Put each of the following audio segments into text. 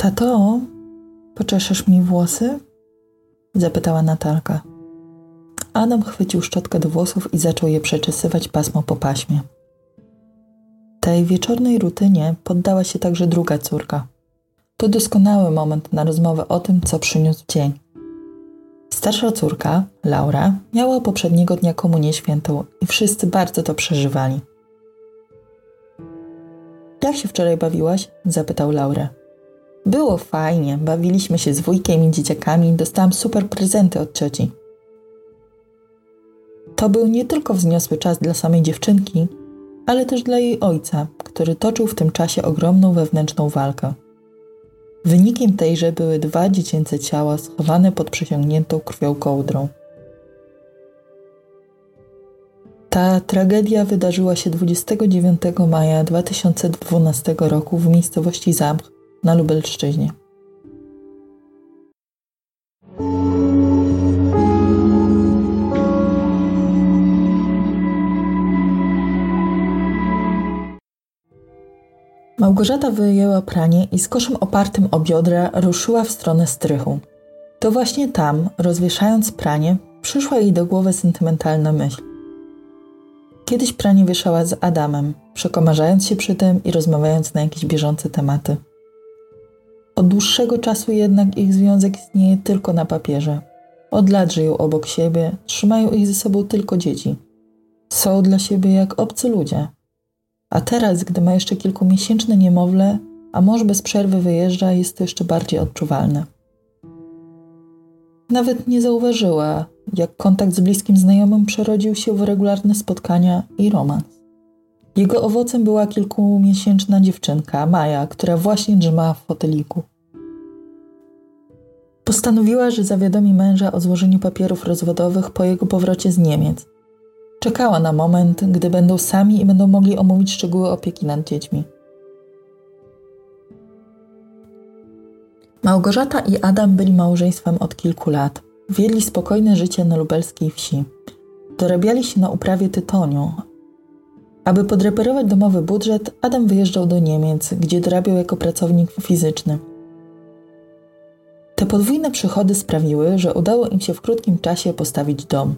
Tato, poczeszesz mi włosy? Zapytała Natalka. Adam chwycił szczotkę do włosów i zaczął je przeczesywać pasmo po paśmie. Tej wieczornej rutynie poddała się także druga córka. To doskonały moment na rozmowę o tym, co przyniósł dzień. Starsza córka, Laura, miała poprzedniego dnia komunię świętą i wszyscy bardzo to przeżywali. Jak się wczoraj bawiłaś? zapytał Laurę. Było fajnie, bawiliśmy się z wujkiem i dzieciakami, dostałam super prezenty od cioci. To był nie tylko wzniosły czas dla samej dziewczynki, ale też dla jej ojca, który toczył w tym czasie ogromną wewnętrzną walkę. Wynikiem tejże były dwa dziecięce ciała schowane pod przesiągniętą krwią kołdrą. Ta tragedia wydarzyła się 29 maja 2012 roku w miejscowości Zamch na Lubelszczyźnie. Małgorzata wyjęła pranie i z koszem opartym o biodra ruszyła w stronę strychu. To właśnie tam, rozwieszając pranie, przyszła jej do głowy sentymentalna myśl. Kiedyś pranie wieszała z Adamem, przekomarzając się przy tym i rozmawiając na jakieś bieżące tematy. Od dłuższego czasu jednak ich związek istnieje tylko na papierze. Od lat żyją obok siebie, trzymają ich ze sobą tylko dzieci. Są dla siebie jak obcy ludzie. A teraz, gdy ma jeszcze kilkumiesięczne niemowlę, a mąż bez przerwy wyjeżdża, jest to jeszcze bardziej odczuwalne. Nawet nie zauważyła, jak kontakt z bliskim znajomym przerodził się w regularne spotkania i romans. Jego owocem była kilkumiesięczna dziewczynka, Maja, która właśnie drzemała w foteliku. Postanowiła, że zawiadomi męża o złożeniu papierów rozwodowych po jego powrocie z Niemiec. Czekała na moment, gdy będą sami i będą mogli omówić szczegóły opieki nad dziećmi. Małgorzata i Adam byli małżeństwem od kilku lat. Wiedli spokojne życie na lubelskiej wsi. Dorabiali się na uprawie tytoniu. Aby podreperować domowy budżet, Adam wyjeżdżał do Niemiec, gdzie dorabiał jako pracownik fizyczny. Te podwójne przychody sprawiły, że udało im się w krótkim czasie postawić dom.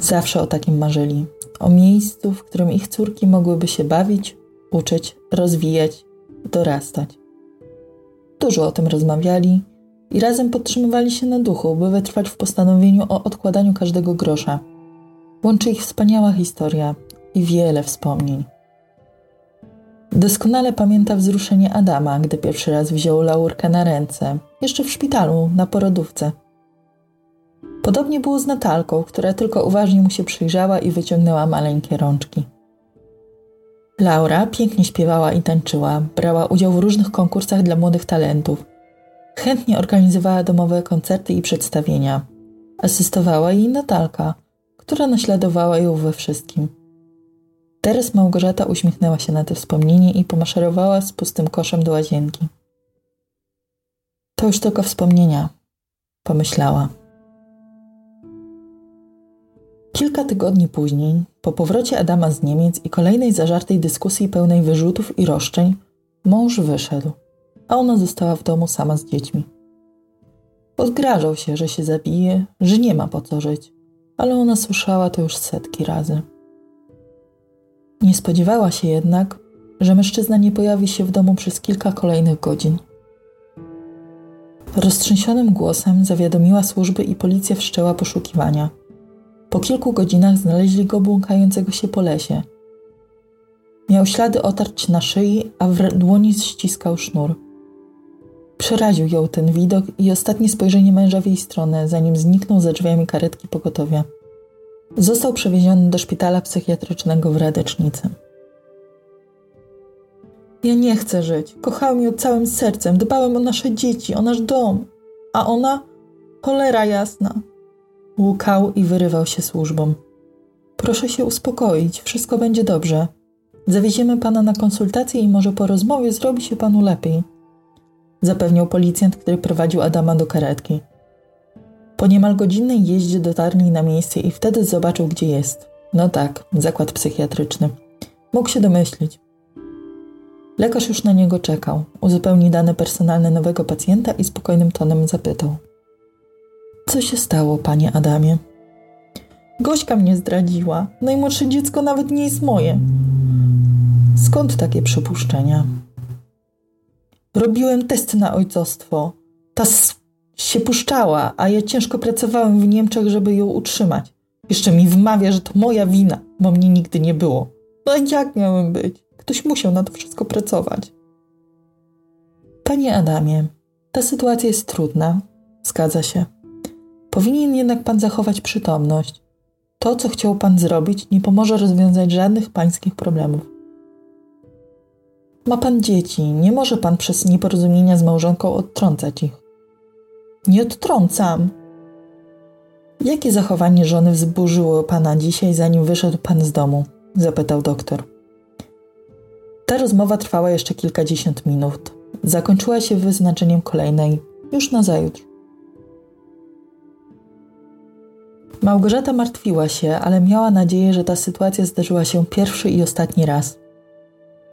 Zawsze o takim marzyli. O miejscu, w którym ich córki mogłyby się bawić, uczyć, rozwijać, dorastać. Dużo o tym rozmawiali i razem podtrzymywali się na duchu, by wytrwać w postanowieniu o odkładaniu każdego grosza. Łączy ich wspaniała historia i wiele wspomnień. Doskonale pamięta wzruszenie Adama, gdy pierwszy raz wziął laurkę na ręce, jeszcze w szpitalu, na porodówce. Podobnie było z Natalką, która tylko uważnie mu się przyjrzała i wyciągnęła maleńkie rączki. Laura pięknie śpiewała i tańczyła, brała udział w różnych konkursach dla młodych talentów. Chętnie organizowała domowe koncerty i przedstawienia. Asystowała jej Natalka, która naśladowała ją we wszystkim. Teraz Małgorzata uśmiechnęła się na te wspomnienie i pomaszerowała z pustym koszem do łazienki. To już tylko wspomnienia, pomyślała. Kilka tygodni później, po powrocie Adama z Niemiec i kolejnej zażartej dyskusji pełnej wyrzutów i roszczeń, mąż wyszedł, a ona została w domu sama z dziećmi. Podgrażał się, że się zabije, że nie ma po co żyć, ale ona słyszała to już setki razy. Nie spodziewała się jednak, że mężczyzna nie pojawi się w domu przez kilka kolejnych godzin. Roztrzęsionym głosem zawiadomiła służby i policja wszczęła poszukiwania – po kilku godzinach znaleźli go błąkającego się po lesie. Miał ślady otarć na szyi, a w dłoni ściskał sznur. Przeraził ją ten widok i ostatnie spojrzenie męża w jej stronę, zanim zniknął za drzwiami karetki pogotowia. Został przewieziony do szpitala psychiatrycznego w Radecznicy. Ja nie chcę żyć. Kochałem ją całym sercem, dbałem o nasze dzieci, o nasz dom. A ona? Cholera jasna. Łukał i wyrywał się służbom. Proszę się uspokoić, wszystko będzie dobrze. Zawieziemy pana na konsultację i może po rozmowie zrobi się panu lepiej. Zapewniał policjant, który prowadził Adama do karetki. Po niemal godzinnej jeździe dotarli na miejsce i wtedy zobaczył, gdzie jest. No tak, zakład psychiatryczny. Mógł się domyślić. Lekarz już na niego czekał, uzupełni dane personalne nowego pacjenta i spokojnym tonem zapytał: Co się stało, panie Adamie? Gośka mnie zdradziła. Najmłodsze dziecko nawet nie jest moje. Skąd takie przypuszczenia? Robiłem testy na ojcostwo. Ta się puszczała, a ja ciężko pracowałem w Niemczech, żeby ją utrzymać. Jeszcze mi wmawia, że to moja wina, bo mnie nigdy nie było. No jak miałem być? Ktoś musiał na to wszystko pracować. Panie Adamie, ta sytuacja jest trudna. Zgadza się. Powinien jednak pan zachować przytomność. To, co chciał pan zrobić, nie pomoże rozwiązać żadnych pańskich problemów. Ma pan dzieci, nie może pan przez nieporozumienia z małżonką odtrącać ich. Nie odtrącam. Jakie zachowanie żony wzburzyło pana dzisiaj, zanim wyszedł pan z domu? zapytał doktor. Ta rozmowa trwała jeszcze kilkadziesiąt minut. Zakończyła się wyznaczeniem kolejnej, już na zajutrz. Małgorzata martwiła się, ale miała nadzieję, że ta sytuacja zdarzyła się pierwszy i ostatni raz.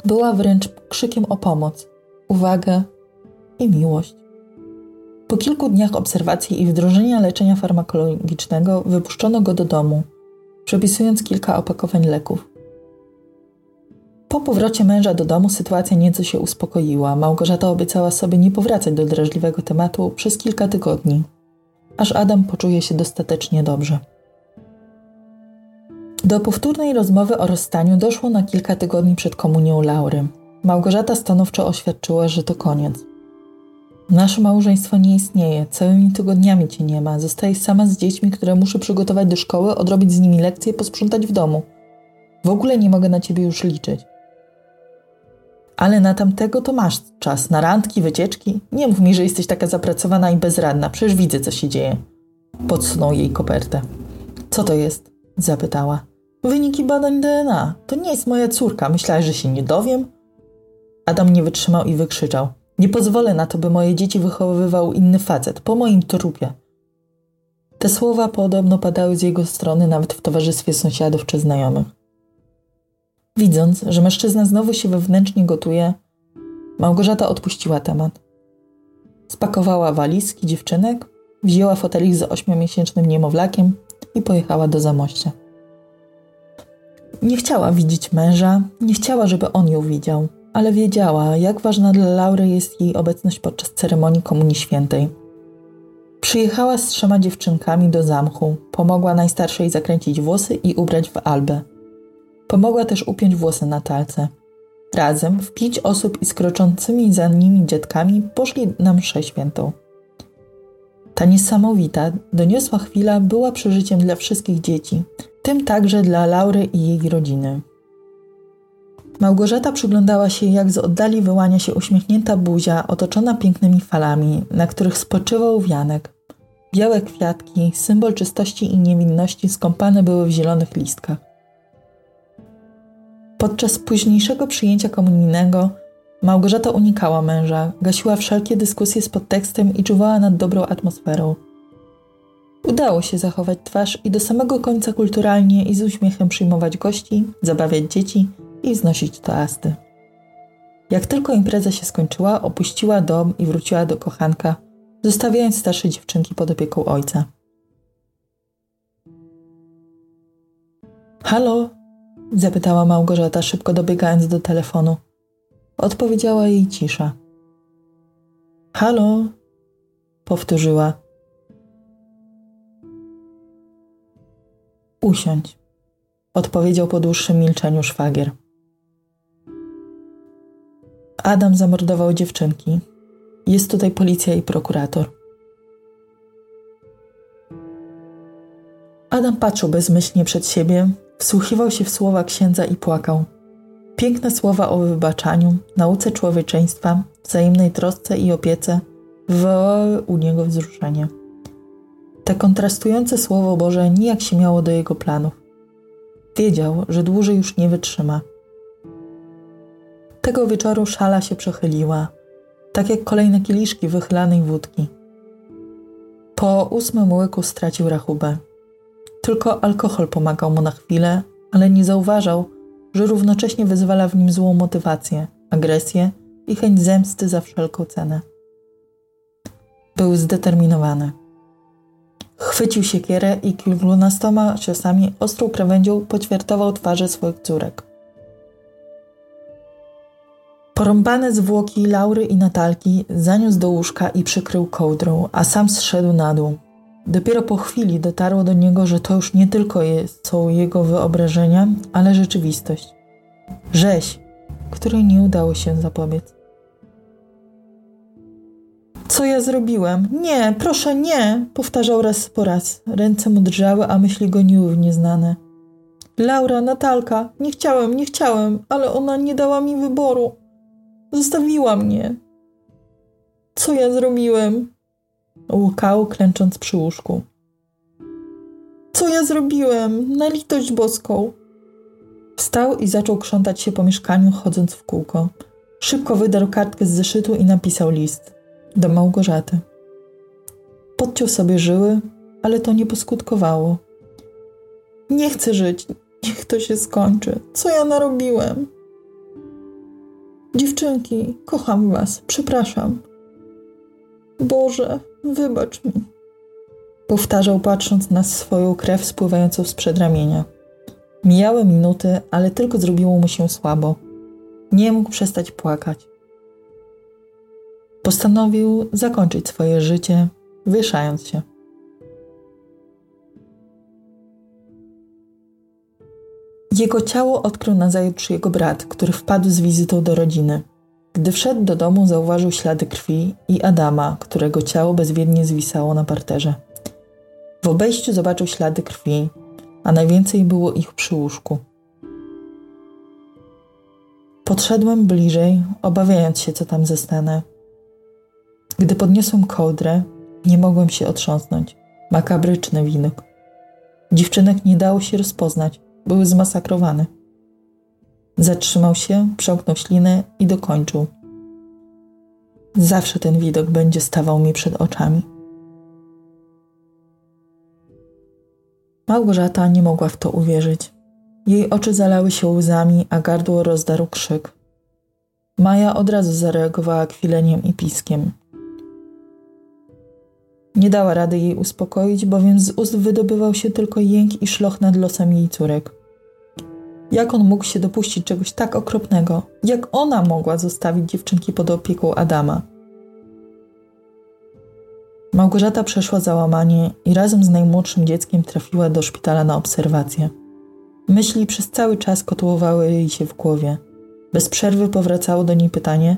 Była wręcz krzykiem o pomoc, uwagę i miłość. Po kilku dniach obserwacji i wdrożenia leczenia farmakologicznego wypuszczono go do domu, przepisując kilka opakowań leków. Po powrocie męża do domu sytuacja nieco się uspokoiła. Małgorzata obiecała sobie nie powracać do drażliwego tematu przez kilka tygodni, aż Adam poczuje się dostatecznie dobrze. Do powtórnej rozmowy o rozstaniu doszło na kilka tygodni przed komunią Laury. Małgorzata stanowczo oświadczyła, że to koniec. Nasze małżeństwo nie istnieje, całymi tygodniami cię nie ma. Zostajesz sama z dziećmi, które muszę przygotować do szkoły, odrobić z nimi lekcje, posprzątać w domu. W ogóle nie mogę na ciebie już liczyć. Ale na tamtego to masz czas, na randki, wycieczki. Nie mów mi, że jesteś taka zapracowana i bezradna, przecież widzę, co się dzieje. Podsunął jej kopertę. Co to jest? Zapytała. Wyniki badań DNA. To nie jest moja córka. Myślałeś, że się nie dowiem? Adam nie wytrzymał i wykrzyczał. Nie pozwolę na to, by moje dzieci wychowywał inny facet, po moim trupie. Te słowa podobno padały z jego strony nawet w towarzystwie sąsiadów czy znajomych. Widząc, że mężczyzna znowu się wewnętrznie gotuje, Małgorzata odpuściła temat. Spakowała walizki dziewczynek, wzięła fotelik z ośmiomiesięcznym niemowlakiem i pojechała do Zamościa. Nie chciała widzieć męża, nie chciała, żeby on ją widział, ale wiedziała, jak ważna dla Laury jest jej obecność podczas ceremonii Komunii Świętej. Przyjechała z trzema dziewczynkami do zamku, pomogła najstarszej zakręcić włosy i ubrać w albę. Pomogła też upiąć włosy na talce. Razem, w pięć osób i z kroczącymi za nimi dziadkami, poszli na mszę świętą. Ta niesamowita, doniosła chwila była przeżyciem dla wszystkich dzieci, tym także dla Laury i jej rodziny. Małgorzata przyglądała się, jak z oddali wyłania się uśmiechnięta buzia, otoczona pięknymi falami, na których spoczywał wianek. Białe kwiatki, symbol czystości i niewinności, skąpane były w zielonych listkach. Podczas późniejszego przyjęcia komunijnego Małgorzata unikała męża, gasiła wszelkie dyskusje z podtekstem i czuwała nad dobrą atmosferą. Udało się zachować twarz i do samego końca kulturalnie i z uśmiechem przyjmować gości, zabawiać dzieci i znosić toasty. Jak tylko impreza się skończyła, opuściła dom i wróciła do kochanka, zostawiając starsze dziewczynki pod opieką ojca. Halo? zapytała Małgorzata, szybko dobiegając do telefonu. Odpowiedziała jej cisza. Halo? powtórzyła. Usiądź, odpowiedział po dłuższym milczeniu szwagier. Adam zamordował dziewczynki. Jest tutaj policja i prokurator. Adam patrzył bezmyślnie przed siebie, wsłuchiwał się w słowa księdza i płakał. Piękne słowa o wybaczaniu, nauce człowieczeństwa, wzajemnej trosce i opiece wywołały u niego wzruszenie. Te kontrastujące słowo Boże nijak się miało do jego planów. Wiedział, że dłużej już nie wytrzyma. Tego wieczoru szala się przechyliła, tak jak kolejne kieliszki wychylanej wódki. Po ósmym łyku stracił rachubę. Tylko alkohol pomagał mu na chwilę, ale nie zauważał, że równocześnie wyzwala w nim złą motywację, agresję i chęć zemsty za wszelką cenę. Był zdeterminowany. Chwycił siekierę i kilkunastoma ciosami ostrą krawędzią poćwiartował twarze swoich córek. Porąbane zwłoki Laury i Natalki zaniósł do łóżka i przykrył kołdrą, a sam zszedł na dół. Dopiero po chwili dotarło do niego, że to już nie tylko jest, są jego wyobrażenia, ale rzeczywistość. Rzeź, której nie udało się zapobiec. Co ja zrobiłem? Nie, proszę, nie! Powtarzał raz po raz. Ręce mu drżały, a myśli goniły w nieznane. Laura, Natalka, nie chciałem, nie chciałem, ale ona nie dała mi wyboru. Zostawiła mnie. Co ja zrobiłem? Łukał, klęcząc przy łóżku. Co ja zrobiłem? Na litość boską. Wstał i zaczął krzątać się po mieszkaniu, chodząc w kółko. Szybko wydarł kartkę z zeszytu i napisał list do Małgorzaty. Podciął sobie żyły, ale to nie poskutkowało. Nie chcę żyć, niech to się skończy. Co ja narobiłem? Dziewczynki, kocham was, przepraszam. Boże, wybacz mi. Powtarzał, patrząc na swoją krew spływającą z przedramienia. Mijały minuty, ale tylko zrobiło mu się słabo. Nie mógł przestać płakać. Postanowił zakończyć swoje życie, wieszając się. Jego ciało odkrył nazajutrz jego brat, który wpadł z wizytą do rodziny. Gdy wszedł do domu, zauważył ślady krwi i Adama, którego ciało bezwiednie zwisało na parterze. W obejściu zobaczył ślady krwi, a najwięcej było ich przy łóżku. Podszedłem bliżej, obawiając się, co tam zostanę. Gdy podniosłem kołdrę, nie mogłem się otrząsnąć. Makabryczny widok. Dziewczynek nie dało się rozpoznać, były zmasakrowane. Zatrzymał się, przełknął ślinę i dokończył. Zawsze ten widok będzie stawał mi przed oczami. Małgorzata nie mogła w to uwierzyć. Jej oczy zalały się łzami, a gardło rozdarł krzyk. Maja od razu zareagowała kwileniem i piskiem. Nie dała rady jej uspokoić, bowiem z ust wydobywał się tylko jęk i szloch nad losem jej córek. Jak on mógł się dopuścić czegoś tak okropnego? Jak ona mogła zostawić dziewczynki pod opieką Adama? Małgorzata przeszła załamanie i razem z najmłodszym dzieckiem trafiła do szpitala na obserwację. Myśli przez cały czas kotłowały jej się w głowie. Bez przerwy powracało do niej pytanie: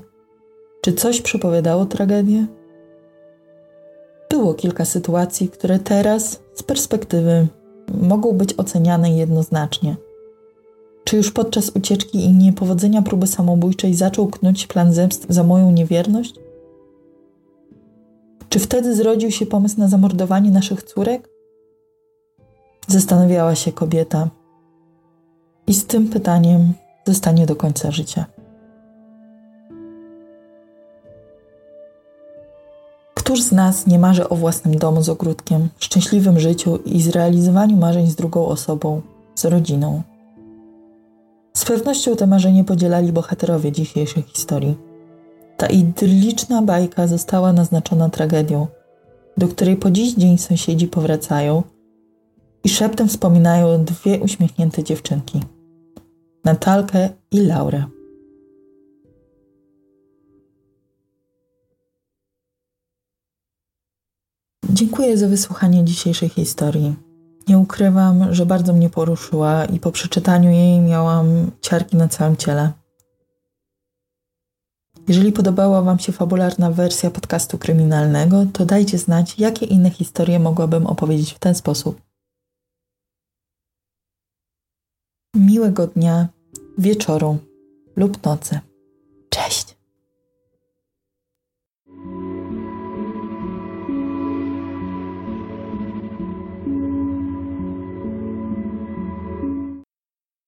czy coś przepowiadało tragedię? Było kilka sytuacji, które teraz, z perspektywy, mogą być oceniane jednoznacznie. Czy już podczas ucieczki i niepowodzenia próby samobójczej zaczął knuć plan zemst za moją niewierność? Czy wtedy zrodził się pomysł na zamordowanie naszych córek? Zastanawiała się kobieta. I z tym pytaniem zostanie do końca życia. Któż z nas nie marzy o własnym domu z ogródkiem, szczęśliwym życiu i zrealizowaniu marzeń z drugą osobą, z rodziną? Z pewnością te marzenie podzielali bohaterowie dzisiejszej historii. Ta idylliczna bajka została naznaczona tragedią, do której po dziś dzień sąsiedzi powracają i szeptem wspominają dwie uśmiechnięte dziewczynki Natalkę i Laurę. Dziękuję za wysłuchanie dzisiejszej historii. Nie ukrywam, że bardzo mnie poruszyła i po przeczytaniu jej miałam ciarki na całym ciele. Jeżeli podobała Wam się fabularna wersja podcastu kryminalnego, to dajcie znać, jakie inne historie mogłabym opowiedzieć w ten sposób. Miłego dnia, wieczoru lub nocy.